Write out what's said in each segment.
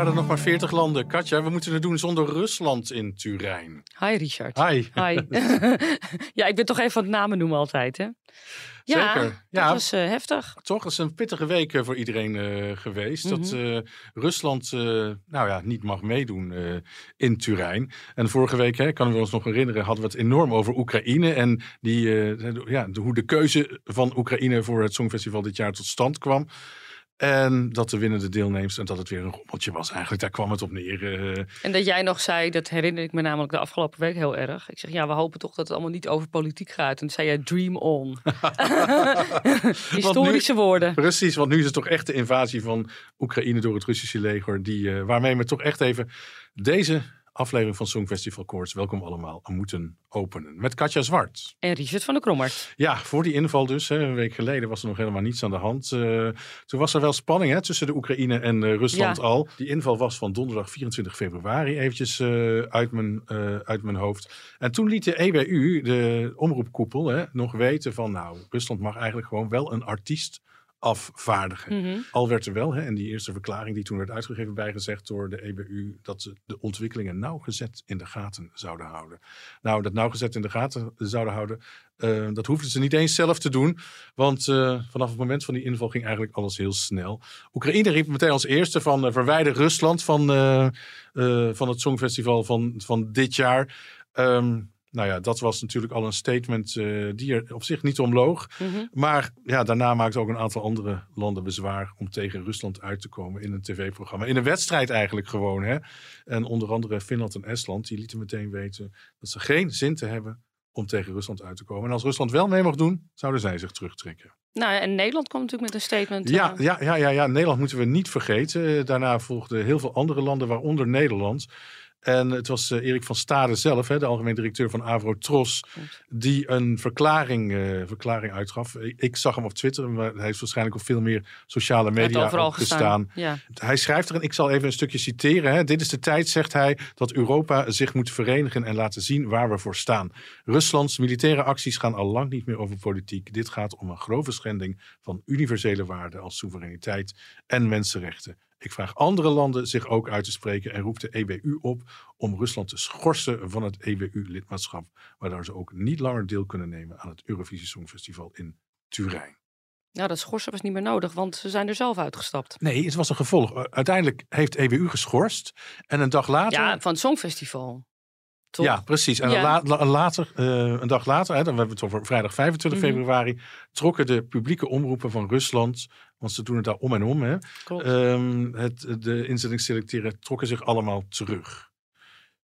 Waren er nog maar 40 landen. Katja, we moeten het doen zonder Rusland in Turijn. Hi Richard. Hi. Hi. ja, ik ben toch even van het namen noemen altijd, hè? Ja, Zeker. dat Ja. was eh, heftig. Toch, is een pittige week eh, voor iedereen eh, geweest. Dat Mhm. Rusland nou ja, niet mag meedoen in Turijn. En vorige week, hè, kunnen we ons nog herinneren, hadden we het enorm over Oekraïne. En die, ja, de- hoe de keuze van Oekraïne voor het Songfestival dit jaar tot stand kwam. En dat de winnende deelnemers en dat het weer een rommeltje was. Eigenlijk, daar kwam het op neer. eh. En dat jij nog zei, dat herinner ik me namelijk de afgelopen week heel erg. Ik zeg, ja, we hopen toch dat het allemaal niet over politiek gaat. En toen zei jij, dream on. Historische woorden. Precies, want nu is het toch echt de invasie van Oekraïne door het Russische leger. Die, eh, waarmee we toch echt even deze aflevering van Songfestival Koorts, welkom allemaal, moeten openen. Met Katja Zwart. En Richard van der Krommert. Ja, voor die inval dus, hè, een week geleden was er nog helemaal niets aan de hand. Eh, toen was er wel spanning hè, tussen de Oekraïne en eh, Rusland Ja. al. Die inval was van donderdag 24 februari eventjes eh, uit, mijn, uit mijn hoofd. En toen liet de EBU, de omroepkoepel, hè, nog weten van nou, Rusland mag eigenlijk gewoon wel een artiest afvaardigen. Mhm. Al werd er wel, hè, in die eerste verklaring die toen werd uitgegeven, bijgezegd door de EBU dat ze de ontwikkelingen nauwgezet in de gaten zouden houden. Nou, dat nauwgezet in de gaten zouden houden, eh, dat hoefden ze niet eens zelf te doen. Want eh, vanaf het moment van die inval ging eigenlijk alles heel snel. Oekraïne riep meteen als eerste van uh, verwijder Rusland van, van het Songfestival van, van dit jaar. Um, nou ja, dat was natuurlijk al een statement uh, die er op zich niet om loog. Mhm. Maar ja, daarna maakten ook een aantal andere landen bezwaar om tegen Rusland uit te komen in een tv-programma. In een wedstrijd eigenlijk gewoon. Hè? En onder andere Finland en Estland, die lieten meteen weten dat ze geen zin te hebben om tegen Rusland uit te komen. En als Rusland wel mee mag doen, zouden zij zich terugtrekken. Nou, en Nederland kwam natuurlijk met een statement. Ja, uh, ja, ja, ja, ja, Nederland moeten we niet vergeten. Daarna volgden heel veel andere landen, waaronder Nederland. En het was uh, Erik van Stade zelf, hè, de algemeen directeur van Avrotros, die een verklaring, uh, verklaring uitgaf. Ik, zag hem op Twitter, maar hij is waarschijnlijk op veel meer sociale media gestaan. gestaan. Ja. Hij schrijft er, en ik zal even een stukje citeren. Hè. Dit is de tijd, zegt hij, dat Europa zich moet verenigen en laten zien waar we voor staan. Ruslands militaire acties gaan al lang niet meer over politiek. Dit gaat om een grove schending van universele waarden als soevereiniteit en mensenrechten. Ik vraag andere landen zich ook uit te spreken en roep de EBU op om Rusland te schorsen van het EBU-lidmaatschap, waardoor ze ook niet langer deel kunnen nemen aan het Eurovisie Songfestival in Turijn. Nou, dat schorsen was niet meer nodig, want ze zijn er zelf uitgestapt. Nee, het was een gevolg. Uiteindelijk heeft EBU geschorst en een dag later... Ja, van het Songfestival. Ja, precies. En Ja. een, la- la- later, eh, een dag later, hè, dan hebben we het over vrijdag 25 Mhm. februari, trokken de publieke omroepen van Rusland, want ze doen het daar om en om, hè, ehm, het, de inzetting selecteren, trokken zich allemaal terug.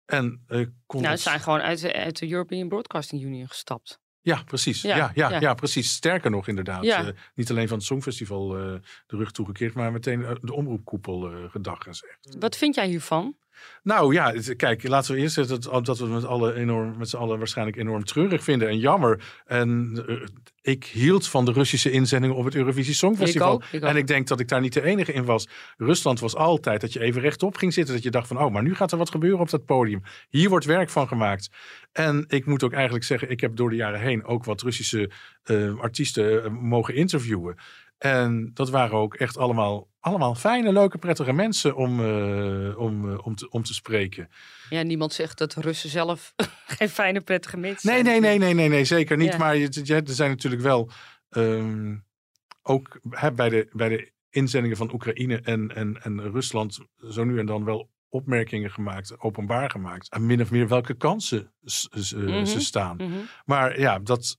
En eh kon nou, het- ze zijn gewoon uit de, uit de European Broadcasting Union gestapt. Ja, precies. Ja, Ja, ja, ja, ja. precies. Sterker nog, inderdaad. Ja. Eh, niet alleen van het Songfestival eh, de rug toegekeerd, maar meteen de omroepkoepel gedag gezegd. Wat vind jij hiervan? Nou ja, kijk, laten we eerst zeggen dat, dat we het met, alle enorm, met z'n allen waarschijnlijk enorm treurig vinden en jammer. En eh, ik hield van de Russische inzendingen op het Eurovisie Songfestival. Ik ook, ik ook. En ik denk dat ik daar niet de enige in was. Rusland was altijd dat je even rechtop ging zitten. Dat je dacht van, oh, maar nu gaat er wat gebeuren op dat podium. Hier wordt werk van gemaakt. En ik moet ook eigenlijk zeggen, ik heb door de jaren heen ook wat Russische eh, artiesten eh, mogen interviewen. En dat waren ook echt allemaal, allemaal fijne, leuke, prettige mensen om, eh, om, eh, om, te, om te spreken. Ja, niemand zegt dat Russen zelf geen fijne, prettige mensen Nee, zijn. nee, nee, nee, nee, nee zeker niet. Ja. Maar je, je- er zijn natuurlijk wel ehm, ook hè, bij, de, bij de inzendingen van Oekraïne en, en, en Rusland zo nu en dan wel opmerkingen gemaakt, openbaar gemaakt. Aan min of meer welke kansen eh, Mhm. ze staan. Mhm. Maar ja, dat-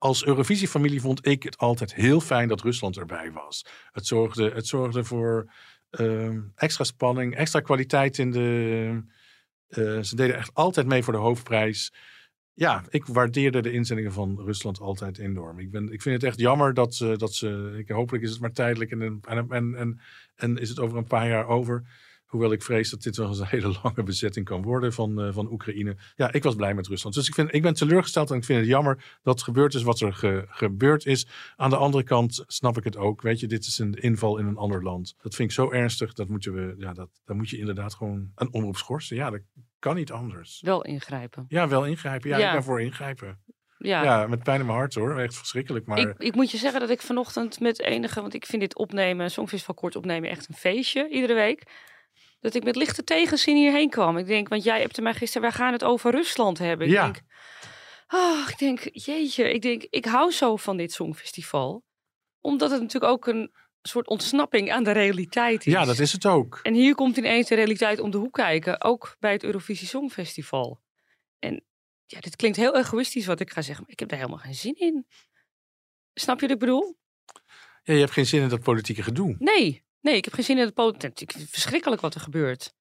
als Eurovisiefamilie vond ik het altijd heel fijn dat Rusland erbij was. Het zorgde, het zorgde voor Ehm, extra spanning, extra kwaliteit in de. eh, ze deden echt altijd mee voor de hoofdprijs. Ja, ik waardeerde de inzendingen van Rusland altijd enorm. Ik, ben, ik vind het echt jammer dat ze. Dat ze ik, hopelijk is het maar tijdelijk en, en, en, en, en is het over een paar jaar over. Hoewel ik vrees dat dit wel eens een hele lange bezetting kan worden van, eh, van Oekraïne. Ja, ik was blij met Rusland. Dus ik, vind, ik ben teleurgesteld en ik vind het jammer dat het gebeurd is wat er ge- gebeurd is. Aan de andere kant snap ik het ook. Weet je, dit is een inval in een ander land. Dat vind ik zo ernstig. Dat moeten we, ja, dat, dan moet je inderdaad gewoon een omroep schorsen. Ja, dat kan niet anders. Wel ingrijpen. Ja, wel ingrijpen. Ja, Ja. ik ben voor ingrijpen. Ja. Ja, met pijn in mijn hart hoor. Echt verschrikkelijk. Maar Ik, ik moet je zeggen dat ik vanochtend met enige, want ik vind dit opnemen, Songfestivalkoord opnemen, echt een feestje iedere week. Dat ik met lichte tegenzin hierheen kwam. Ik denk, want jij hebt mij gisteren, wij gaan het over Rusland hebben. Ik Ja. denk, ah, ik denk, jeetje, ik denk, ik hou zo van dit Songfestival. Omdat het natuurlijk ook een soort ontsnapping aan de realiteit is. ja, dat is het ook. En hier komt ineens de realiteit om de hoek kijken, ook bij het Eurovisie Songfestival. En ja, dit klinkt heel egoïstisch wat ik ga zeggen, maar ik heb daar helemaal geen zin in. Snap je wat ik bedoel? Ja, je hebt geen zin in dat politieke gedoe. Nee, nee, ik heb geen zin in het politiek. Ik vind het verschrikkelijk wat er gebeurt.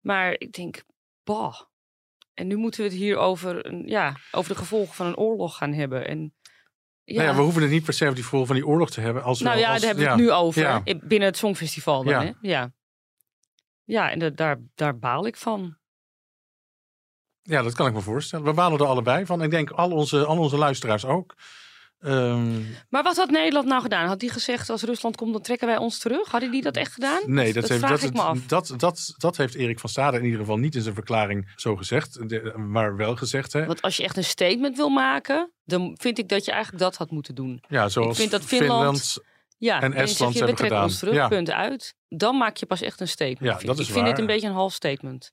Maar ik denk, bah. En nu moeten we het hier over, ja, over de gevolgen van een oorlog gaan hebben. En, ja, Nou ja, we hoeven het niet per se over die gevolgen van die oorlog te hebben. Als we, nou ja, als, daar hebben we ja. het nu over. Ja. Binnen het Songfestival dan, Ja. hè? Ja. Ja, en daar, daar baal ik van. Ja, dat kan ik me voorstellen. We balen er allebei van. Ik denk al onze, al onze luisteraars ook. Ehm, Maar wat had Nederland nou gedaan? Had die gezegd, als Rusland komt, dan trekken wij ons terug? Hadden die dat echt gedaan? nee, dat, heeft, vraag dat, ik me af. Dat, dat, dat heeft Erik van Stade in ieder geval niet in zijn verklaring zo gezegd. de- maar wel gezegd. Hè? Want als je echt een statement wil maken, dan vind ik dat je eigenlijk dat had moeten doen. Ja, zoals vind dat Finland- Ja, En Estland je, we hebben trekken gedaan. ons terug, Ja. punt uit. Dan maak je pas echt een statement. Ja, vind dat ik. is ik vind dit een beetje een half statement.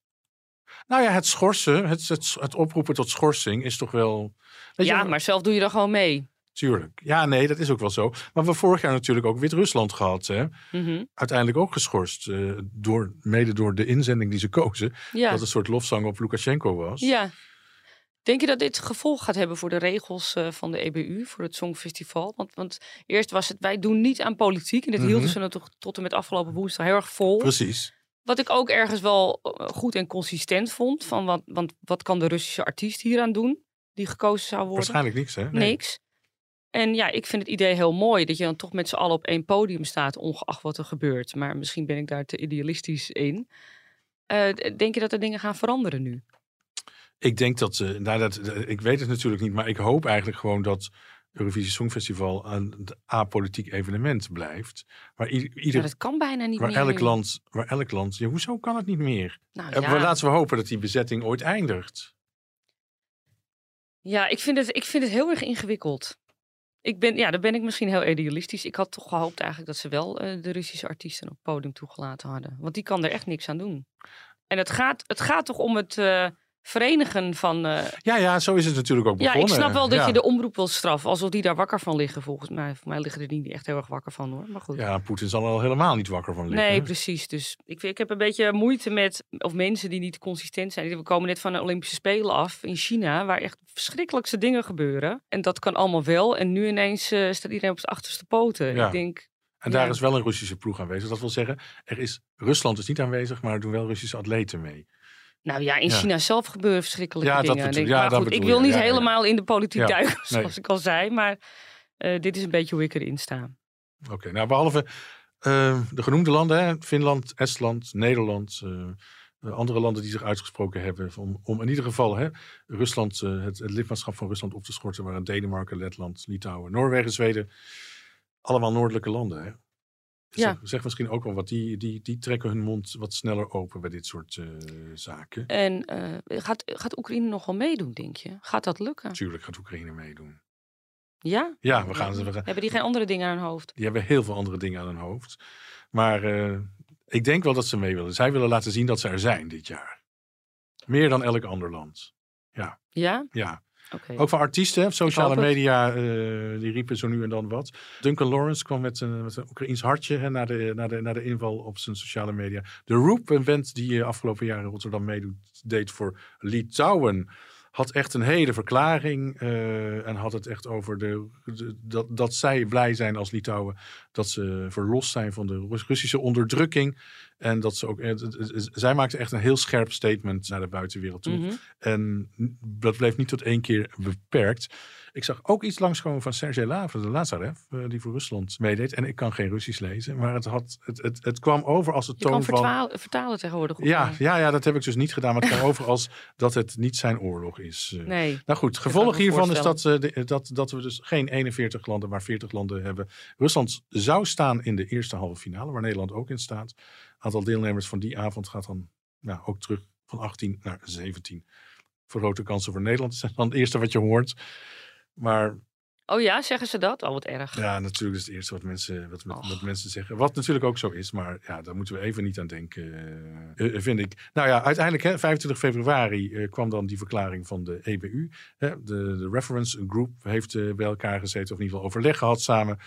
Nou ja, het schorsen, het, het, het oproepen tot schorsing is toch wel... Ja, je, maar zelf doe je er gewoon mee. Tuurlijk. Ja, nee, dat is ook wel zo. Maar we hebben vorig jaar natuurlijk ook Wit-Rusland gehad. Hè? Mhm. Uiteindelijk ook geschorst. eh, door, mede door de inzending die ze kozen. Ja. Dat een soort lofzang op Lukashenko was. ja. Denk je dat dit gevolg gaat hebben voor de regels eh, van de EBU, voor het Songfestival? Want, want eerst was het, wij doen niet aan politiek. En dit hielden Mhm. ze natuurlijk tot en met afgelopen woensdag heel erg vol. Precies. Wat ik ook ergens wel eh, goed en consistent vond. Van wat, want wat kan de Russische artiest hieraan doen, die gekozen zou worden? Waarschijnlijk niks, hè? Nee. Niks. En ja, ik vind het idee heel mooi dat je dan toch met z'n allen op één podium staat, ongeacht wat er gebeurt. Maar misschien ben ik daar te idealistisch in. Eh, denk je dat er dingen gaan veranderen nu? Ik denk dat, nou dat, ik weet het natuurlijk niet, maar ik hoop eigenlijk gewoon dat Eurovisie Songfestival een apolitiek evenement blijft. Waar, i- Ja, ieder, dat kan bijna niet waar, meer. elk land, waar elk land, ja, hoezo kan het niet meer? Nou, ja. Laten we hopen dat die bezetting ooit eindigt. ja, ik vind, het, ik vind het heel erg ingewikkeld. Ik ben, ja, dan ben ik misschien heel idealistisch. Ik had toch gehoopt eigenlijk dat ze wel eh, de Russische artiesten op het podium toegelaten hadden. Want die kan er echt niks aan doen. En het gaat, het gaat toch om het eh, verenigen van... eh, Ja, ja, zo is het natuurlijk ook Ja, begonnen. ik snap wel dat Ja. je de omroep wil straffen. Alsof die daar wakker van liggen, volgens mij. Voor mij liggen er niet echt heel erg wakker van, hoor. Maar goed. Ja, Poetin zal er al helemaal niet wakker van liggen. nee, precies. Dus ik, ik heb een beetje moeite met... Of mensen die niet consistent zijn. We komen net van de Olympische Spelen af in China... waar echt verschrikkelijkste dingen gebeuren. En dat kan allemaal wel. En nu ineens eh, staat iedereen op zijn achterste poten. Ja. Ik denk... En daar Ja. is wel een Russische ploeg aanwezig. Dat wil zeggen, er is, Rusland is niet aanwezig, maar er doen wel Russische atleten mee. Nou ja, in Ja. China zelf gebeuren verschrikkelijke Ja, dat dingen. bedoel- ja, maar dat goed, ik wil je. niet helemaal in de politiek duiken, nee. zoals ik al zei. Maar eh, dit is een beetje hoe ik erin sta. Oké, nou behalve eh, de genoemde landen, hè, Finland, Estland, Nederland, eh, andere landen die zich uitgesproken hebben om, om in ieder geval hè, Rusland, het, het lidmaatschap van Rusland op te schorten, waren Denemarken, Letland, Litouwen, Noorwegen, Zweden, allemaal noordelijke landen. Hè. Zeg, Ja. zeg misschien ook wel wat, die, die, die trekken hun mond wat sneller open bij dit soort eh, zaken. En eh, gaat, gaat Oekraïne nog wel meedoen, denk je? Gaat dat lukken? Natuurlijk gaat Oekraïne meedoen. Ja? Ja, we gaan, we gaan, Hebben die geen andere dingen aan hun hoofd? Die hebben heel veel andere dingen aan hun hoofd. Maar eh, ik denk wel dat ze mee willen. Zij willen laten zien dat ze er zijn dit jaar. Meer dan elk ander land. Ja? Ja. Ook van artiesten, sociale media, eh, die riepen zo nu en dan wat. Duncan Lawrence kwam met een, met een Oekraïns hartje hè, naar, de, naar, de, naar de inval op zijn sociale media. De Roop, een band die eh, afgelopen jaar in Rotterdam meedoet, deed voor Litouwen, had echt een hele verklaring eh, en had het echt over de, de- dat, dat zij blij zijn als Litouwen dat ze verlost zijn van de Rus- Russische onderdrukking. En dat ze ook, eh, het- het- het- zij maakte echt een heel scherp statement naar de buitenwereld toe. Mhm. En dat bleef niet tot één keer beperkt. Ik zag ook iets langskomen van Sergej Lavrov, de Lazarev, eh, die voor Rusland meedeed. En ik kan geen Russisch lezen, maar het, had, het, het, het kwam over als het Je toon van... vertalen tegenwoordig. Ja, ja, ja, dat heb ik dus niet gedaan. Maar het kwam over als dat het niet zijn oorlog is. eh. Nee. Nou goed, gevolg hiervan is dat, eh, de- dat, dat we dus geen 41 landen, maar 40 landen hebben. Rusland zou staan in de eerste halve finale, waar Nederland ook in staat. aantal deelnemers van die avond gaat dan nou, ook terug van 18 naar 17. Vergrote kansen voor Nederland is dan het eerste wat je hoort. Maar Oh ja, zeggen ze dat? Oh, wat erg. ja, natuurlijk is het eerste wat mensen, wat, mensen zeggen. Wat natuurlijk ook zo is, maar ja, daar moeten we even niet aan denken, eh, eh, vind ik. Nou ja, uiteindelijk, hè, 25 februari eh, kwam dan die verklaring van de EBU. Hè, de, de Reference Group heeft bij elkaar gezeten, of in ieder geval overleg gehad samen.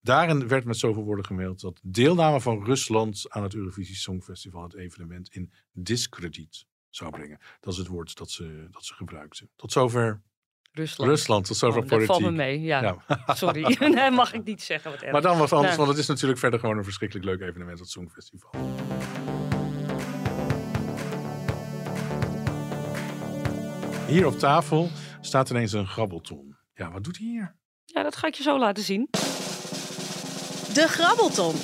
Daarin werd met zoveel woorden gemaild dat deelname van Rusland aan het Eurovisie Songfestival het evenement in discrediet zou brengen. Dat is het woord dat ze, dat ze gebruikten. Tot zover Rusland. Rusland, tot zover Oh, dat politiek. valt me mee, ja. Ja. Sorry, nee, mag ik niet zeggen. Wat erg. Maar dan wat anders, Nou. want het is natuurlijk verder gewoon een verschrikkelijk leuk evenement, het Songfestival. Hier op tafel staat ineens een grabbelton. Ja, wat doet hij hier? Ja, dat ga ik je zo laten zien. De grabbelton.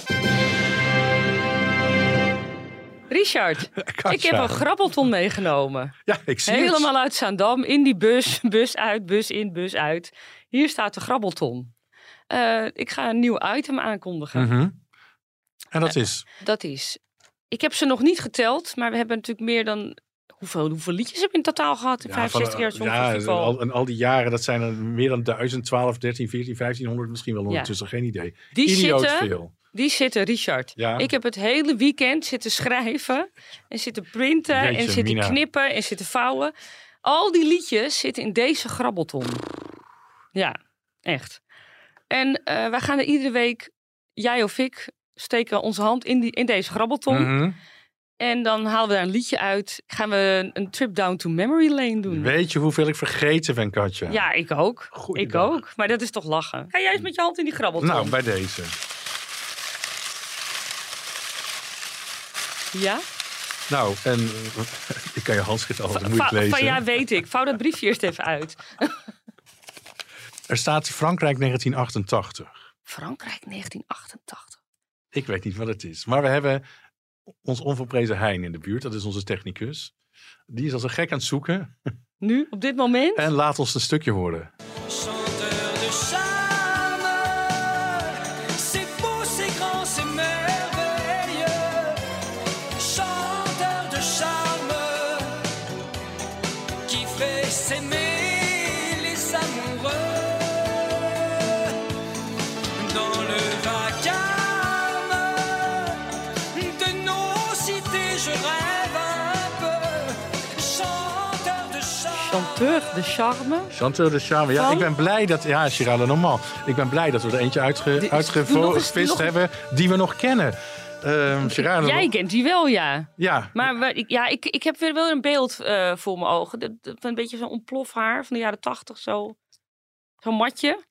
Richard, ik heb een grabbelton meegenomen. Ja, ik zie Helemaal uit Zaandam, in die bus, bus uit, bus in, bus uit. Hier staat de grabbelton. Eh, ik ga een nieuw item aankondigen. Mhm. En dat is, Dat is, ik heb ze nog niet geteld, maar we hebben natuurlijk meer dan... Hoeveel, hoeveel liedjes heb je in totaal gehad in ja, van, 65 jaar ja, Songfestival? al, en al die jaren, dat zijn er meer dan 1000, 12, 13, 14, 1500, misschien wel ondertussen, geen idee. die, Idioot zitten, veel. Die zitten, Richard. Ja. Ik heb het hele weekend zitten schrijven en zitten printen Jeetje, en zitten Mina. knippen en zitten vouwen. Al die liedjes zitten in deze grabbelton. Ja, echt. En eh, wij gaan er iedere week, jij of ik, steken onze hand in, die, in deze grabbelton. Mhm. En dan halen we daar een liedje uit. Gaan we een trip down to memory lane doen. Weet je hoeveel ik vergeten ben, Katja? Ja, ik ook. Ik ook. Maar dat is toch lachen. Ga jij eens met je hand in die grabbelton? Nou, bij deze. Ja? Nou, en ik kan je handschrift altijd Van, moeilijk lezen. van ja, weet ik. Vouw dat briefje eerst even uit. Er staat Frankrijk 1988. Frankrijk 1988. Ik weet niet wat het is. Maar we hebben ons onverprezen Hein in de buurt. Dat is onze technicus. Die is als een gek aan het zoeken. Nu, op dit moment? En laat ons een stukje horen. S'aimer les amoureux. Dans le vacarme de nos cités, je rêve un peu. Chanteur de charme. Chanteur de charme. Chanteur de Charme. Ja, Van? ik ben blij dat... Ja, Girard Normal. Ik ben blij dat we er eentje uitge, uitgevist nog eens- nog- hebben die we nog kennen. Ehm Jij kent die wel, ja. Ja, Maar ja, ik, ik heb weer wel een beeld eh, voor mijn ogen. Dat, van een beetje zo'n ontplofhaar van de jaren tachtig. Zo. Zo'n matje.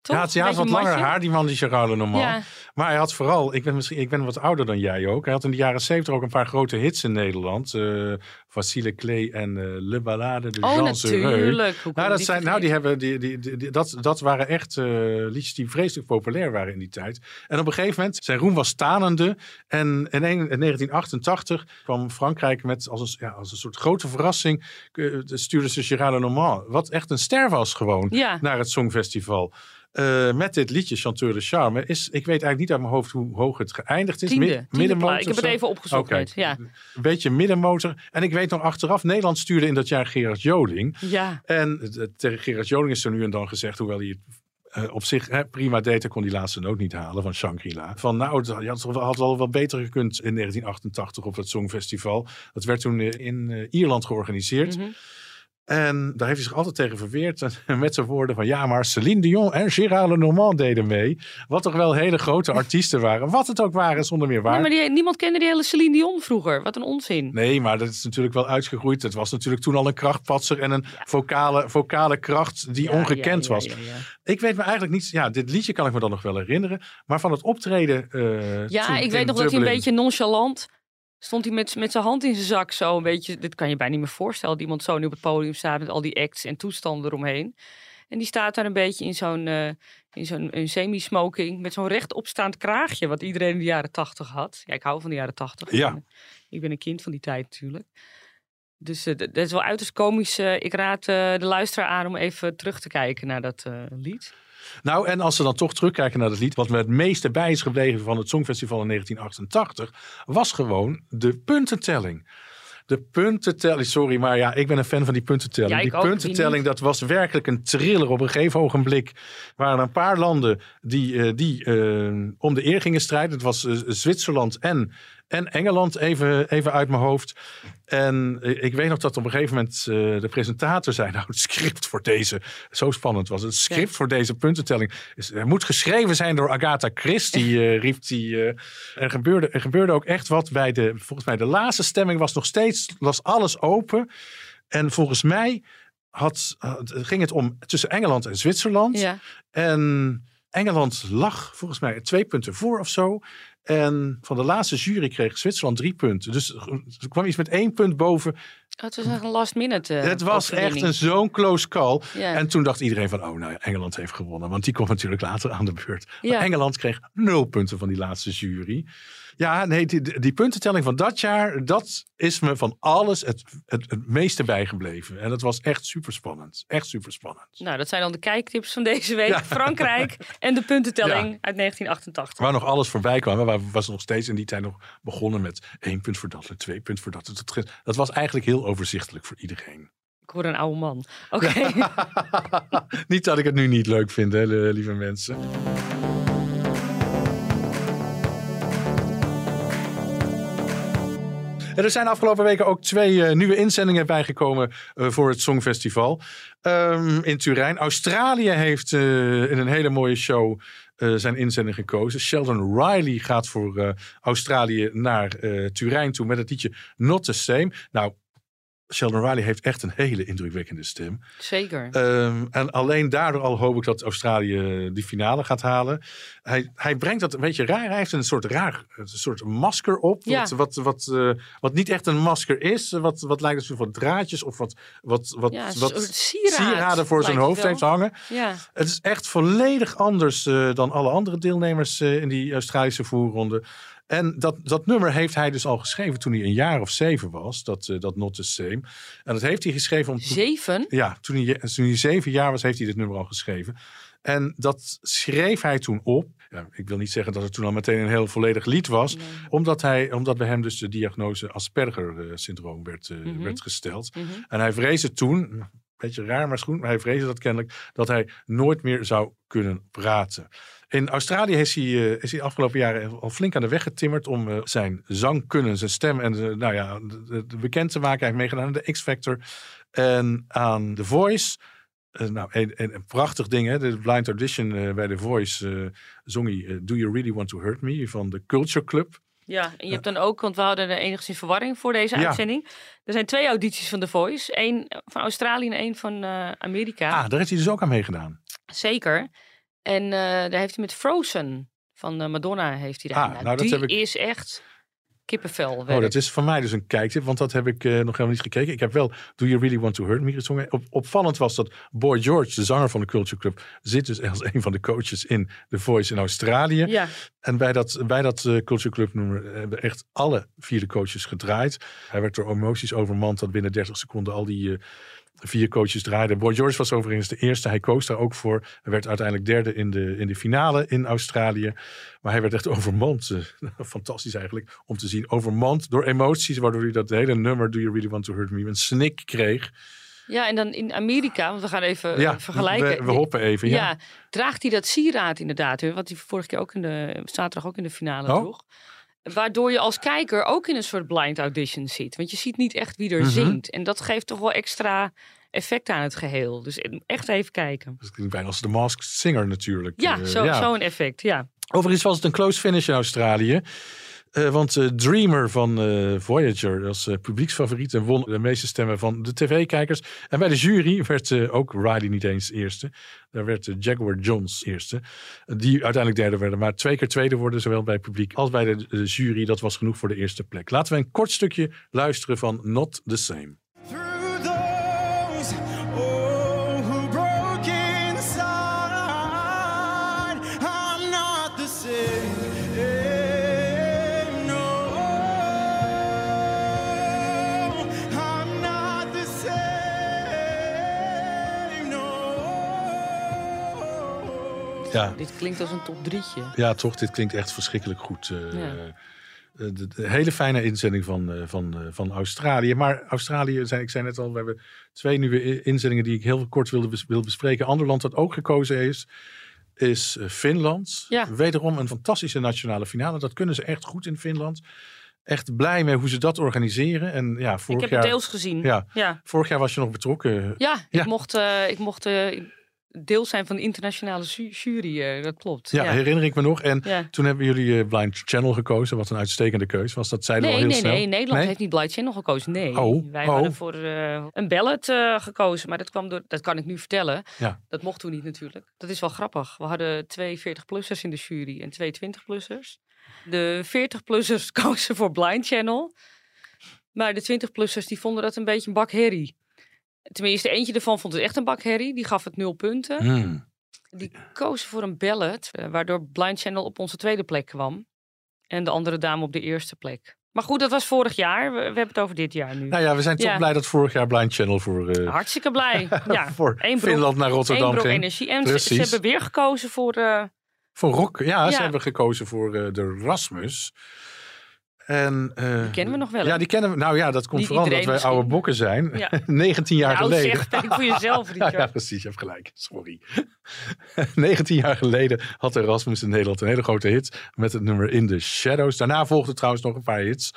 Toch? ja, het, ja, Beetje wat langer matje. haar, die man die Girard Normal. Ja. Maar hij had vooral, ik ben, misschien, ik ben wat ouder dan jij ook. Hij had in de jaren zeventig ook een paar grote hits in Nederland. eh Facile Clé en eh, Le Ballade de Oh, Jean natuurlijk. Nou, dat, zijn, nou die hebben, die, die, dat, dat waren echt eh, liedjes die vreselijk populair waren in die tijd. En op een gegeven moment, zijn roem was stanende. En in, een- in 1988 kwam Frankrijk met als een, ja, als een soort grote verrassing. eh, stuurde ze Gérard Lenormand, wat echt een ster was gewoon, Ja. naar het Songfestival. Met dit liedje, Chanteur de Charme, is, ik weet eigenlijk niet uit mijn hoofd hoe hoog het geëindigd is. Tiende. Mid-. Ik heb het even opgezocht. Ja. Een beetje middenmotor. En ik weet nog achteraf, Nederland stuurde in dat jaar Gerard Joling. ja. En tegen Gerard Joling is er nu en dan gezegd, hoewel hij het eh, op zich hè, prima deed, kon die laatste noot niet halen van Shangri-La. Van nou, het had, had, had wel wat beter gekund in 1988 op het Songfestival. Dat werd toen eh, in eh, Ierland georganiseerd. Mhm. En daar heeft hij zich altijd tegen verweerd. Met zijn woorden van ja, maar Celine Dion en Gérard Lenormand deden mee. Wat toch wel hele grote artiesten waren. Wat het ook waren, zonder meer waar. Nee, maar die, niemand kende die hele Celine Dion vroeger. Wat een onzin. Nee, maar dat is natuurlijk wel uitgegroeid. Het was natuurlijk toen al een krachtpatser en een vocale, vocale kracht die Ja, ongekend ja, was. Ik weet me eigenlijk niet. Ja, dit liedje kan ik me dan nog wel herinneren. Maar van het optreden. eh, Ja, ik weet nog dat hij een beetje nonchalant stond hij met, met zijn hand in zijn zak zo een beetje. Dit kan je bijna niet meer voorstellen. Dat iemand zo nu op het podium staat met al die acts en toestanden eromheen. En die staat daar een beetje in zo'n eh, in zo'n een semi-smoking met zo'n rechtopstaand kraagje wat iedereen in de jaren tachtig had. Ja, ik hou van de jaren tachtig. Ja. Ik ben een kind van die tijd natuurlijk. Dus eh, dat is wel uiterst komisch. eh, ik raad de luisteraar aan om even terug te kijken naar dat lied. Nou, en als ze dan toch terugkijken naar dat lied. Wat me het meeste bij is gebleven van het Songfestival in 1988. Was gewoon de puntentelling. De puntentelling, sorry, maar ja, ik ben een fan van die puntentelling. Ja, die ook, puntentelling, dat was werkelijk een thriller. Op een gegeven ogenblik waren er een paar landen die, eh, die eh, om de eer gingen strijden. Het was eh, Zwitserland en, en Engeland, even, even uit mijn hoofd. En ik weet nog dat op een gegeven moment eh, de presentator zei: Nou, het script voor deze, zo spannend was het. Het script voor deze puntentelling is, er moet geschreven zijn door Agatha Christie, eh, riep hij. eh. er, gebeurde, er gebeurde ook echt wat bij de, volgens mij de laatste stemming was nog steeds, was alles open. En volgens mij had, had- ging het om tussen Engeland en Zwitserland. Ja. En Engeland lag volgens mij twee punten voor of zo. En van de laatste jury kreeg Zwitserland drie punten. Dus er kwam iets met één punt boven. Oh, het was echt een last minute. eh, het was echt een zo'n close call. En toen dacht iedereen van, oh nou Engeland heeft gewonnen. Want die komt natuurlijk later aan de beurt. Maar. Engeland kreeg nul punten van die laatste jury. Ja, nee, die, die puntentelling van dat jaar, dat is me van alles het, het, het meeste bijgebleven. En dat was echt super spannend. Echt super spannend. Nou, dat zijn dan de kijktips van deze week. Ja. Frankrijk en de puntentelling Ja. uit 1988. Waar nog alles voorbij kwam. Waar was nog steeds in die tijd nog begonnen met één punt voor dat en twee punt voor dat. Dat, dat was eigenlijk heel overzichtelijk voor iedereen. Ik hoor een oude man. Oké. niet dat ik het nu niet leuk vind, hè, lieve mensen. Er zijn afgelopen weken ook twee eh, nieuwe inzendingen bijgekomen eh, voor het Songfestival Ehm, in Turijn. Australië heeft eh, in een hele mooie show zijn inzending gekozen. Sheldon Riley gaat voor Australië naar Turijn toe met het liedje Not the Same. Nou, Sheldon Riley heeft echt een hele indrukwekkende stem. Zeker. Ehm, en alleen daardoor al hoop ik dat Australië die finale gaat halen. Hij, hij brengt dat een beetje raar. Hij heeft een soort raar, een soort masker op. Ja. Wat, wat, wat, eh, wat niet echt een masker is. Wat, wat lijkt alsof wat draadjes of wat, wat, wat, Ja, wat sieraad sieraden voor zijn hoofd heeft hangen. ja. Het is echt volledig anders eh, dan alle andere deelnemers eh, in die Australische voerronde. En dat, dat nummer heeft hij dus al geschreven toen hij een jaar of zeven was. Dat, eh, dat Not the Same. En dat heeft hij geschreven om... Zeven? Ja, toen hij, toen hij zeven jaar was, heeft hij dit nummer al geschreven. En dat schreef hij toen op. Ja, ik wil niet zeggen dat het toen al meteen een heel volledig lied was. Omdat, hij, omdat bij hem dus de diagnose Asperger-syndroom werd, eh, Mhm. werd gesteld. Mhm. En hij vreesde toen, een beetje raar maar schoen, maar hij vreesde dat kennelijk, dat hij nooit meer zou kunnen praten. In Australië is hij, eh, is hij de afgelopen jaren al flink aan de weg getimmerd om eh, zijn zangkunnen, zijn stem en eh, nou ja, bekend te maken. Hij heeft meegedaan aan de X-Factor en aan The Voice. Nou, een, een, een prachtig ding, hè? De blind audition bij The Voice eh, zong hij Do You Really Want to Hurt Me van de Culture Club. Ja, en je hebt dan ook, want we hadden er enigszins verwarring voor deze Ja. uitzending. Er zijn twee audities van The Voice. Eén van Australië en één van Amerika. Ah, daar heeft hij dus ook aan meegedaan. Zeker. En eh, daar heeft hij met Frozen van eh, Madonna heeft hij daar. Ah, nou, dat die heb ik- is echt kippenvel. Oh, dat is voor mij dus een kijktip, want dat heb ik eh, nog helemaal niet gekeken. Ik heb wel Do You Really Want to Hurt Me gezongen. Op, opvallend was dat Boy George, de zanger van de Culture Club, zit dus als een van de coaches in The Voice in Australië. Ja, En bij dat, bij dat Culture Club nummer hebben echt alle vier de coaches gedraaid. Hij werd door emoties overmand dat binnen 30 seconden al die eh, vier coaches draaiden. Boy George was overigens de eerste. Hij koos daar ook voor. Hij werd uiteindelijk derde in de, in de finale in Australië. Maar hij werd echt overmand. eh, fantastisch eigenlijk om te zien. Overmand door emoties, waardoor hij dat hele nummer Do You Really Want to Hurt Me een snik kreeg. ja, en dan in Amerika, want we gaan even eh, Ja, vergelijken. we, we hoppen even. Ja. Ja. draagt hij dat sieraad inderdaad, wat hij vorige keer ook in de zaterdag ook in de finale Oh. droeg. Waardoor je als kijker ook in een soort blind audition zit. Want je ziet niet echt wie er Mhm. zingt. En dat geeft toch wel extra, effect aan het geheel. Dus echt even kijken. Dat klinkt bijna als de Masked Singer natuurlijk. Ja, Eh, zo- zo'n effect, ja. Overigens was het een close finish in Australië. Eh, want eh, Dreamer van eh, Voyager eh, publieksfavoriet en won de meeste stemmen van de tv-kijkers. En bij de jury werd ook Riley niet eens eerste. Daar werd Jaguar Johns eerste. Die uiteindelijk derde werden. Maar twee keer tweede worden, zowel bij het publiek als bij de jury. Dat was genoeg voor de eerste plek. Laten we een kort stukje luisteren van Not the Same. Ja, Dit klinkt als een top drietje. Ja, toch, dit klinkt echt verschrikkelijk goed. eh, Ja. eh, de, de hele fijne inzending van, eh, van, van Australië. Maar Australië, zei, ik zei net al, we hebben twee nieuwe inzendingen die ik heel kort wilde bes- wil bespreken. Ander land dat ook gekozen is, is Finland. Ja. Wederom een fantastische nationale finale. Dat kunnen ze echt goed in Finland. Echt blij mee hoe ze dat organiseren. En ja, Ik vorig, heb jaar, het deels gezien. Ja. ja. vorig jaar was je nog betrokken. Ja, Ja. ik mocht, ik mocht deel zijn van de internationale ju- jury. eh, dat klopt. Ja, ja. herinner ik me nog. En Ja. toen hebben jullie eh, Blind Channel gekozen. Wat een uitstekende keus was. Dat zeiden we Nee, al heel nee, snel. nee. Nederland Nee? heeft niet Blind Channel gekozen. Nee. Oh, Wij oh. hadden voor eh, een ballot eh, gekozen. Maar dat kwam door, dat kan ik nu vertellen. Ja. Dat mochten we niet natuurlijk. Dat is wel grappig. We hadden twee 40-plussers in de jury en twee 20-plussers. De 40-plussers kozen voor Blind Channel. Maar de 20-plussers die vonden dat een beetje een bak herrie. Tenminste, eentje ervan vond het echt een bak herrie. Die gaf het nul punten. Hmm. Die kozen voor een ballot, eh, waardoor Blind Channel op onze tweede plek kwam. En de andere dame op de eerste plek. Maar goed, dat was vorig jaar. We, we hebben het over dit jaar nu. Nou ja, we zijn toch Ja. blij dat vorig jaar Blind Channel voor, eh, Hartstikke blij. Ja, voor één brok- Finland naar Rotterdam ging. energie. En ze, ze hebben weer gekozen voor... eh, Voor rock, ja, ze Ja. hebben gekozen voor de Rasmus. En, eh, Die kennen we nog wel? Ja, die kennen we. Nou ja, dat komt Niet vooral omdat wij oude bokken zijn. Ja. 19 jaar geleden. zeg, voor jezelf, Ja, Richard. ja, precies, je hebt gelijk. Sorry. 19 jaar geleden had Erasmus in Nederland een hele grote hit met het nummer In the Shadows. Daarna volgden trouwens nog een paar hits.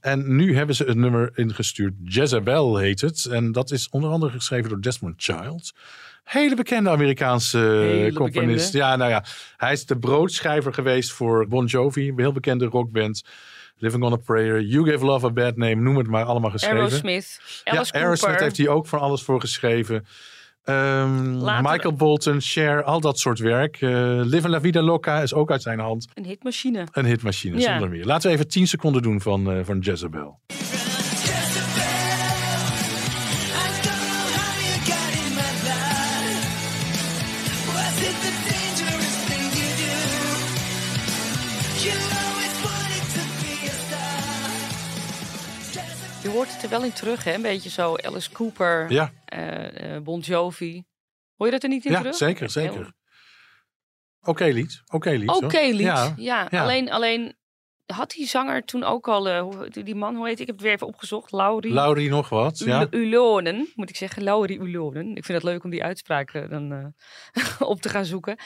En nu hebben ze het nummer ingestuurd. Jezebel heet het. En dat is onder andere geschreven door Desmond Child. Hele bekende Amerikaanse Hele componist. bekende. Ja, nou ja. Hij is de broodschrijver geweest voor Bon Jovi. Een heel bekende rockband. Living on a Prayer. You Give Love a Bad Name. Noem het maar allemaal geschreven. Aerosmith, Alice ja, Aerosmith heeft hij ook van alles voor geschreven. Ehm, Michael Bolton, Cher, al dat soort werk. Eh Live la Vida Loca is ook uit zijn hand. Een hitmachine. Een hitmachine, Ja. zonder meer. Laten we even 10 seconden doen van, eh, van Jezebel. Hoort het er wel in terug, hè? Een beetje zo Alice Cooper, Ja, eh, eh, Bon Jovi. Hoor je dat er niet in ja terug? zeker, zeker. Oké lied, oké lied. Oké, hoor. lied. Ja, Ja, ja. Alleen, alleen had die zanger toen ook al, eh, die man, hoe heet ik? Ik heb het weer even opgezocht. Laurie Laurie nog wat, ja. Ul- Ulonen, moet ik zeggen. Laurie Ulonen. Ik vind het leuk om die uitspraak eh, dan op te gaan zoeken.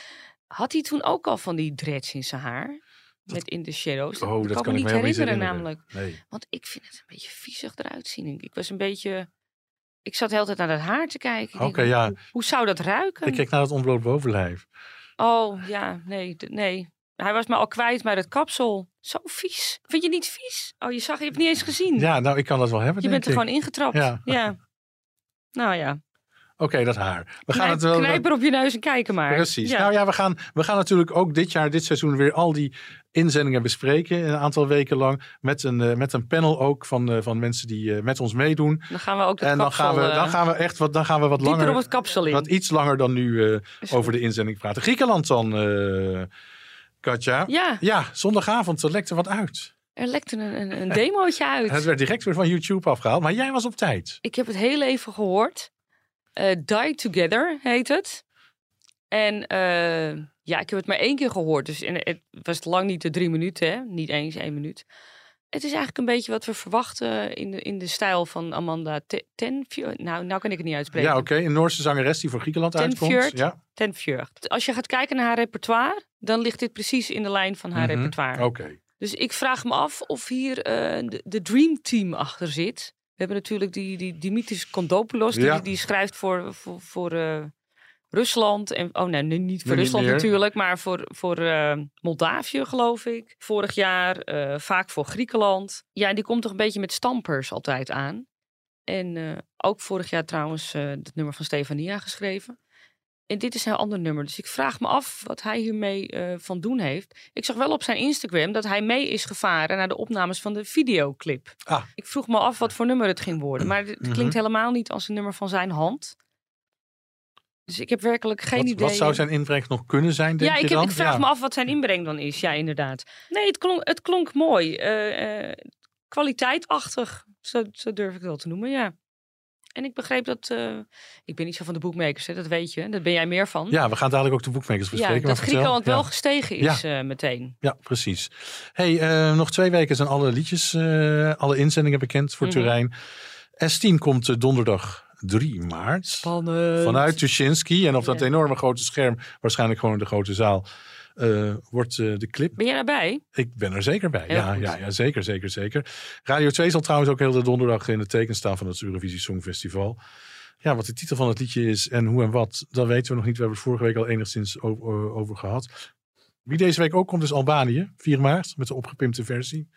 Had hij toen ook al van die dreads in zijn haar? Met In the Shadows? Oh, dat kan, ik niet me niet herinneren, herinneren. namelijk. Nee. Want ik vind het een beetje viezig eruit zien. Ik- was een beetje... Ik zat de hele tijd naar dat haar te kijken. Oké, ja. Hoe, hoe zou dat ruiken? Ik kijk naar het ontbloot bovenlijf. Oh, ja, nee, nee. Hij was me al kwijt bij het kapsel. Zo vies. Vind je niet vies? Oh, je zag, je hebt het niet eens gezien. Ja, nou, ik kan dat wel hebben, je bent er ik. gewoon ingetrapt. Ja. Ja. Nou ja. Oké, dat haar. We gaan Knijp, het wel... knijp er op je neus en kijken maar. Precies. Ja. Nou ja, we gaan, we gaan natuurlijk ook dit jaar, dit seizoen, weer al die inzendingen bespreken. Een aantal weken lang. Met een, eh, met een panel ook van, eh, van mensen die eh, met ons meedoen. Dan gaan we ook En dan kapsel, gaan, we, eh, dan gaan we echt wat, dan gaan we wat dieper op langer, het kapsel in. wat iets langer dan nu eh, over de inzending praten. Griekenland dan, eh Katja. Ja, Ja, zondagavond, er lekte wat uit. er lekte een, een, een demootje uit. Het werd direct weer van YouTube afgehaald, maar jij was op tijd. Ik heb het heel even gehoord. Eh, Die Together heet het. En eh, ja, ik heb het maar één keer gehoord. Dus en het was lang niet de drie minuten, hè? niet eens één minuut. Het is eigenlijk een beetje wat we verwachten in de, in de stijl van Amanda Te- Tenfjord. Nou, nou kan ik het niet uitspreken. Ja, oké. Een Noorse zangeres die voor Griekenland Ten uitkomt. Fjord. Ja, Tenfjord. Als je gaat kijken naar haar repertoire, dan ligt dit precies in de lijn van haar Mhm. repertoire. oké. Dus ik vraag me af of hier eh, de, de Dream Team achter zit. Hebben natuurlijk die, die Dimitris Kondopoulos. Die, Ja. die schrijft voor, voor, voor eh, Rusland. En, oh nee, niet voor Rusland natuurlijk. Maar voor, voor eh, Moldavië geloof ik. Vorig jaar eh, vaak voor Griekenland. Ja, en die komt toch een beetje met stampers altijd aan. En ook vorig jaar trouwens het nummer van Stefania geschreven. En dit is een heel ander nummer. Dus ik vraag me af wat hij hiermee eh, van doen heeft. Ik zag wel op zijn Instagram dat hij mee is gevaren naar de opnames van de videoclip. Ah. Ik vroeg me af wat voor nummer het ging worden. Maar het Mhm. klinkt helemaal niet als een nummer van zijn hand. Dus ik heb werkelijk geen wat, idee. wat zou zijn inbreng nog kunnen zijn, denk ja, je ik, heb, ik vraag Ja. me af wat zijn inbreng dan is. Ja, inderdaad. Nee, het klonk, het klonk mooi. Eh, eh, kwaliteitachtig, zo, zo durf ik het wel te noemen, ja. En ik begreep dat... eh, ik ben niet zo van de boekmakers, hè, dat weet je. Daar ben jij meer van. Ja, we gaan dadelijk ook de boekmakers Ja, bespreken. dat maar vertel. Griekenland wel Ja. gestegen is eh, meteen. Ja, precies. Hey, eh, nog twee weken zijn alle liedjes, eh, alle inzendingen bekend voor Mhm. Turijn. S10 komt donderdag 3 maart. Spannend. Vanuit Tuschinski. En op dat Ja. enorme grote scherm, waarschijnlijk gewoon in de grote zaal, eh, wordt eh, de clip. Ben jij daarbij? Ik ben er zeker bij. Heel Ja, goed. ja, ja, zeker, zeker, zeker. Radio 2 zal trouwens ook heel de donderdag in het teken staan van het Eurovisie Songfestival. Ja, wat de titel van het liedje is en hoe en wat, dat weten we nog niet. We hebben het vorige week al enigszins over, over gehad. Wie deze week ook komt is Albanië, 4 maart, met de opgepimpte versie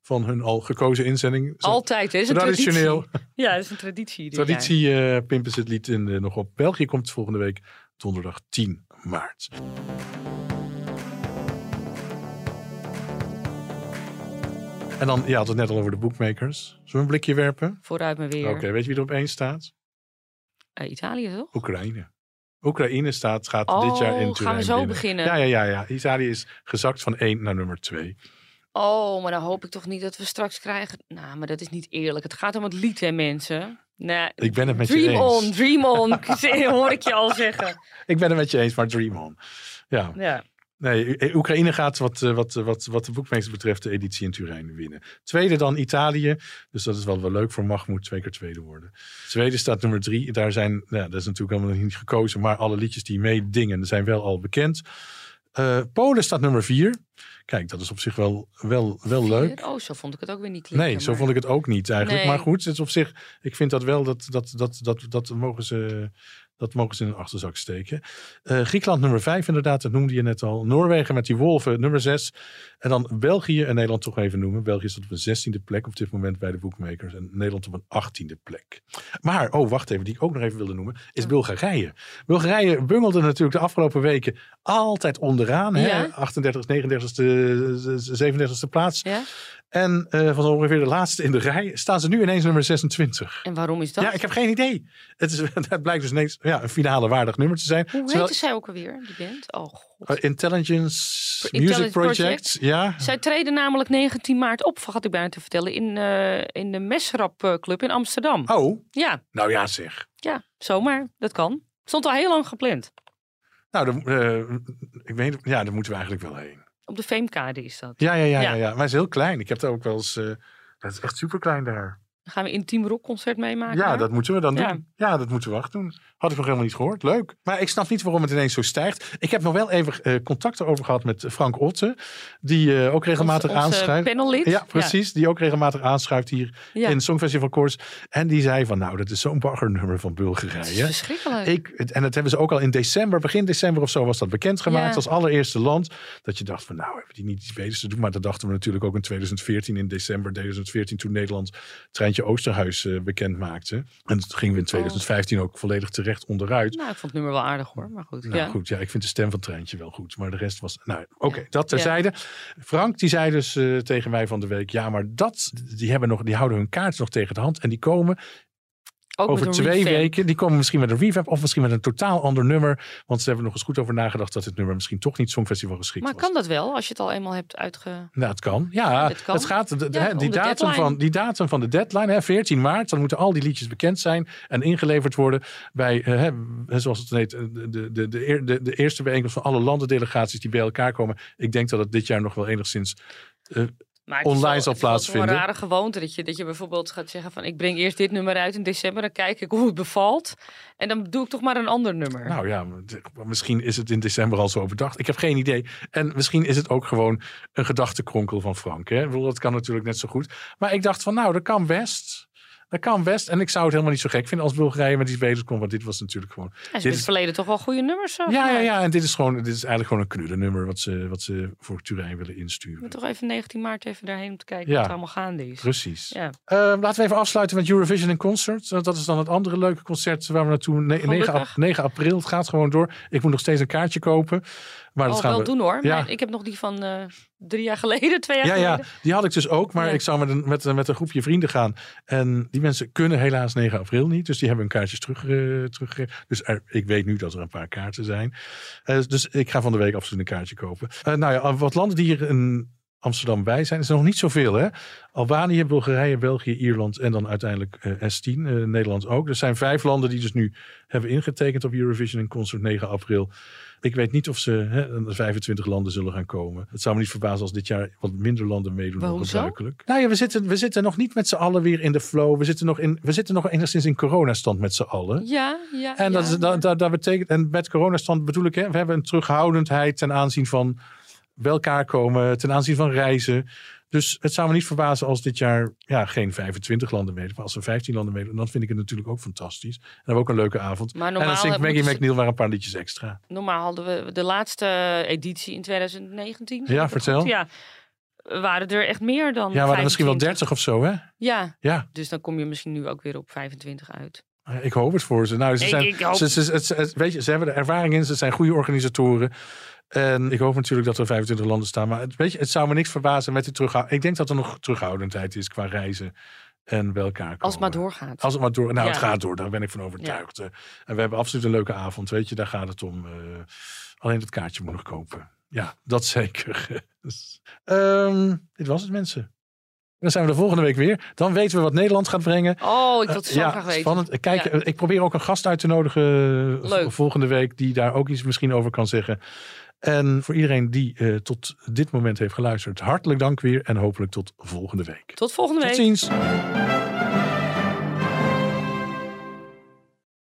van hun al gekozen inzending. Altijd? Is een Traditioneel. traditie. Ja, dat is een traditie. Traditie eh, pimpen ze het lied in, nog op. België komt volgende week donderdag 10 maart. En dan, je had het net al over de bookmakers. Zullen we een blikje werpen? Vooruit maar weer. Oké, weet je wie er op één staat? Eh, Italië, toch? Oekraïne. Oekraïne staat, gaat Oh, dit jaar in gaan Turijn we zo beginnen? Ja, ja, ja, ja. Italië is gezakt van 1 naar nummer 2. Oh, maar dan hoop ik toch niet dat we straks krijgen... Nou, maar dat is niet eerlijk. Het gaat om het lied, hè, mensen? Nee, Ik ben het met je dream eens. on, dream on. hoor ik je al zeggen. Ik ben het met je eens, maar dream on. Ja, Ja. Nee, U- Oekraïne gaat wat, eh, wat, wat, wat de boekmakers betreft de editie in Turijn winnen. Tweede dan Italië. Dus dat is wel, wel leuk voor Mahmoud twee keer tweede worden. Zweden staat nummer drie. Daar zijn, nou, dat is natuurlijk allemaal niet gekozen, maar alle liedjes die meedingen zijn wel al bekend. Eh, Polen staat nummer vier. Kijk, dat is op zich wel, wel, wel leuk. Oh, zo vond ik het ook weer niet klinken. Nee, zo maar- vond ik het ook niet eigenlijk. Nee. Maar goed, het is op zich, ik vind dat wel, dat, dat, dat, dat, dat, mogen, ze, dat mogen ze in een achterzak steken. Eh, Griekenland nummer vijf inderdaad, dat noemde je net al. Noorwegen met die wolven nummer zes. En dan België en Nederland toch even noemen. België staat op een zestiende plek op dit moment bij de boekmakers. En Nederland op een achttiende plek. Maar, oh wacht even, die ik ook nog even wilde noemen, is Bulgarije. Bulgarije bungelde natuurlijk de afgelopen weken altijd onderaan. Hè? Ja. 38, 39ste, 37ste plaats. Ja? En eh, van ongeveer de laatste in de rij staan ze nu ineens nummer 26. En waarom is dat? Ja, ik heb geen idee. Het, is, het blijkt dus ineens ja, een finale waardig nummer te zijn. Hoe Terwijl- heette zij ook alweer, die band? Oh, god. eh, Intelligence Pro- Music Project. Project. Ja. Zij treden namelijk 19 maart op, had ik bijna te vertellen, in, eh, in de Mesrap eh, Club in Amsterdam. Oh, Ja, nou ja zeg. ja, zomaar. Dat kan. Stond al heel lang gepland. Nou, eh, ik weet, ja, daar moeten we eigenlijk wel heen. Op de Veemkade is dat. Ja, ja, ja, ja. Ja. ja. Maar het is heel klein. Ik heb daar ook wel eens... eh dat is echt super klein daar. Dan gaan we een intiem rockconcert meemaken. Ja, daar. dat moeten we dan Ja. doen. Ja, dat moeten we echt doen. Had ik nog helemaal niet gehoord. Leuk. Maar ik snap niet waarom het ineens zo stijgt. Ik heb nog wel even eh, contact erover gehad met Frank Otte. Die eh, ook regelmatig Onze- panellid. Ja, precies. Die ook regelmatig aanschuift hier Ja. in Songfestival Koers. En die zei van, nou, dat is zo'n baggernummer van is Bulgarije. verschrikkelijk. Ik, en dat hebben ze ook al in december, begin december of zo was dat bekendgemaakt als allereerste land. Dat je dacht van nou hebben die niet iets beters te doen. Maar dat dachten we natuurlijk ook in 2014 in december 2014 toen Nederland Treintje Oosterhuis eh, bekend maakte. En toen gingen we in 2015 ook volledig terecht onderuit. Nou, ik vond het nummer wel aardig hoor, maar goed. Nou ja. goed, ja, ik vind de stem van Treintje wel goed. Maar de rest was... Nou, oké, dat terzijde. Frank die zei dus eh, tegen mij van de week... Ja, maar dat, die, hebben nog, die houden hun kaart nog tegen de hand. En die komen Ook over twee revamp. weken. Die komen misschien met een revamp of misschien met een totaal ander nummer. Want ze hebben nog eens goed over nagedacht dat het nummer misschien toch niet Songfestival geschikt Maar was. kan dat wel, als je het al eenmaal hebt uitge... Nou, het kan. Ja, het kan. het gaat. de- de- Ja, hè, die, de datum deadline. van, die datum van de deadline, hè, 14 maart, dan moeten al die liedjes bekend zijn en ingeleverd worden bij, eh, hè, zoals het heet, de, de, de, de, de eerste bijeenkomst van alle landendelegaties die bij elkaar komen. Ik denk dat het dit jaar nog wel enigszins. eh, Maar het is Online zal het is plaatsvinden. Een rare gewoonte dat je, dat je bijvoorbeeld gaat zeggen van ik breng eerst dit nummer uit in december, dan kijk ik hoe het bevalt en dan doe ik toch maar een ander nummer. Nou ja, misschien is het in december al zo bedacht. Ik heb geen idee. En misschien is het ook gewoon een gedachtenkronkel van Frank. Hè? Ik bedoel, dat kan natuurlijk net zo goed. Maar ik dacht van, nou, dat kan best. Dat kan best. En ik zou het helemaal niet zo gek vinden als Bulgarije met iets beters komt. Want dit was natuurlijk gewoon... Ja, Dit in het is- verleden toch wel goede nummers. zo Ja, ja, ja. En dit is, gewoon, dit is eigenlijk gewoon een knullennummer wat ze, wat ze voor Turijn willen insturen. moet toch even 19 maart even daarheen om te kijken Ja. wat er allemaal gaande is. Precies. Ja. Eh, laten we even afsluiten met Eurovision in Concert. Dat is dan het andere leuke concert waar we naartoe... Ne 9, Gelukkig. ap- 9 april. Het gaat gewoon door. Ik moet nog steeds een kaartje kopen. Maar dat Oh, gaan wel we... doen hoor. Ja. Maar ik heb nog die van eh, drie jaar geleden, twee jaar Ja, ja, geleden. die had ik dus ook. Maar Ja. ik zou met een, met, met een groepje vrienden gaan. En die mensen kunnen helaas 9 april niet. Dus die hebben hun kaartjes terug, eh, teruggegeven. Dus er- ik weet nu dat er een paar kaarten zijn. Eh, dus ik ga van de week absoluut een kaartje kopen. Eh, nou ja, wat landen die hier in Amsterdam bij zijn, is nog niet zoveel. Hè? Albanië, Bulgarije, België, Ierland en dan uiteindelijk eh, S10, eh, Nederland ook. Er zijn vijf landen die dus nu hebben ingetekend op Eurovision in Concert 9 april. Ik weet niet of ze hè, 25 landen zullen gaan komen. Het zou me niet verbazen als dit jaar wat minder landen meedoen dan gebruikelijk. Nou ja, we zitten, we zitten nog niet met z'n allen weer in de flow. We zitten nog, in, we zitten nog enigszins in coronastand met z'n allen. Ja, ja. En dat, ja. is, dat, dat, dat betekent, en met coronastand bedoel ik, hè, we hebben een terughoudendheid ten aanzien van bij elkaar komen, ten aanzien van reizen. Dus het zou me niet verbazen als dit jaar ja, geen 25 landen meedoen, maar als er 15 landen meedoen. Dan vind ik het natuurlijk ook fantastisch. En dan hebben we ook een leuke avond. Maar en normaal dan zingt Maggie ze- McNeil maar een paar liedjes extra. Normaal hadden we de laatste editie in 2019. Ja, vertel. goed? Ja, waren er echt meer dan Ja, we hadden misschien wel 25. 30 of zo, hè? Ja, Ja, dus dan kom je misschien nu ook weer op 25 uit. ik hoop het voor ze. Nou, ze Ik- zijn, ik hoop- ze, ze, ze- ze- weet je, ze hebben er ervaring in, ze zijn goede organisatoren. En ik hoop natuurlijk dat er 25 landen staan. Maar het, weet je, het zou me niks verbazen met die terughoudendheid. Ik denk dat er nog terughoudendheid is qua reizen en bij elkaar komen. Als het maar doorgaat. Als het maar door. Nou, het gaat door. Daar ben ik van overtuigd. Eh, En we hebben absoluut een leuke avond. Weet je, daar gaat het om. eh, alleen het kaartje moet nog kopen. Ja, dat zeker. Dus, ehm, dit was het, mensen. Dan zijn we de volgende week weer. Dan weten we wat Nederland gaat brengen. Oh, ik wil het Eh, zo ja, graag weten. spannend. Kijk, Ja. ik probeer ook een gast uit te nodigen Leuk. volgende week. Die daar ook iets misschien over kan zeggen. En voor iedereen die eh, tot dit moment heeft geluisterd. Hartelijk dank weer. En hopelijk tot volgende week. Tot volgende Tot week. ziens.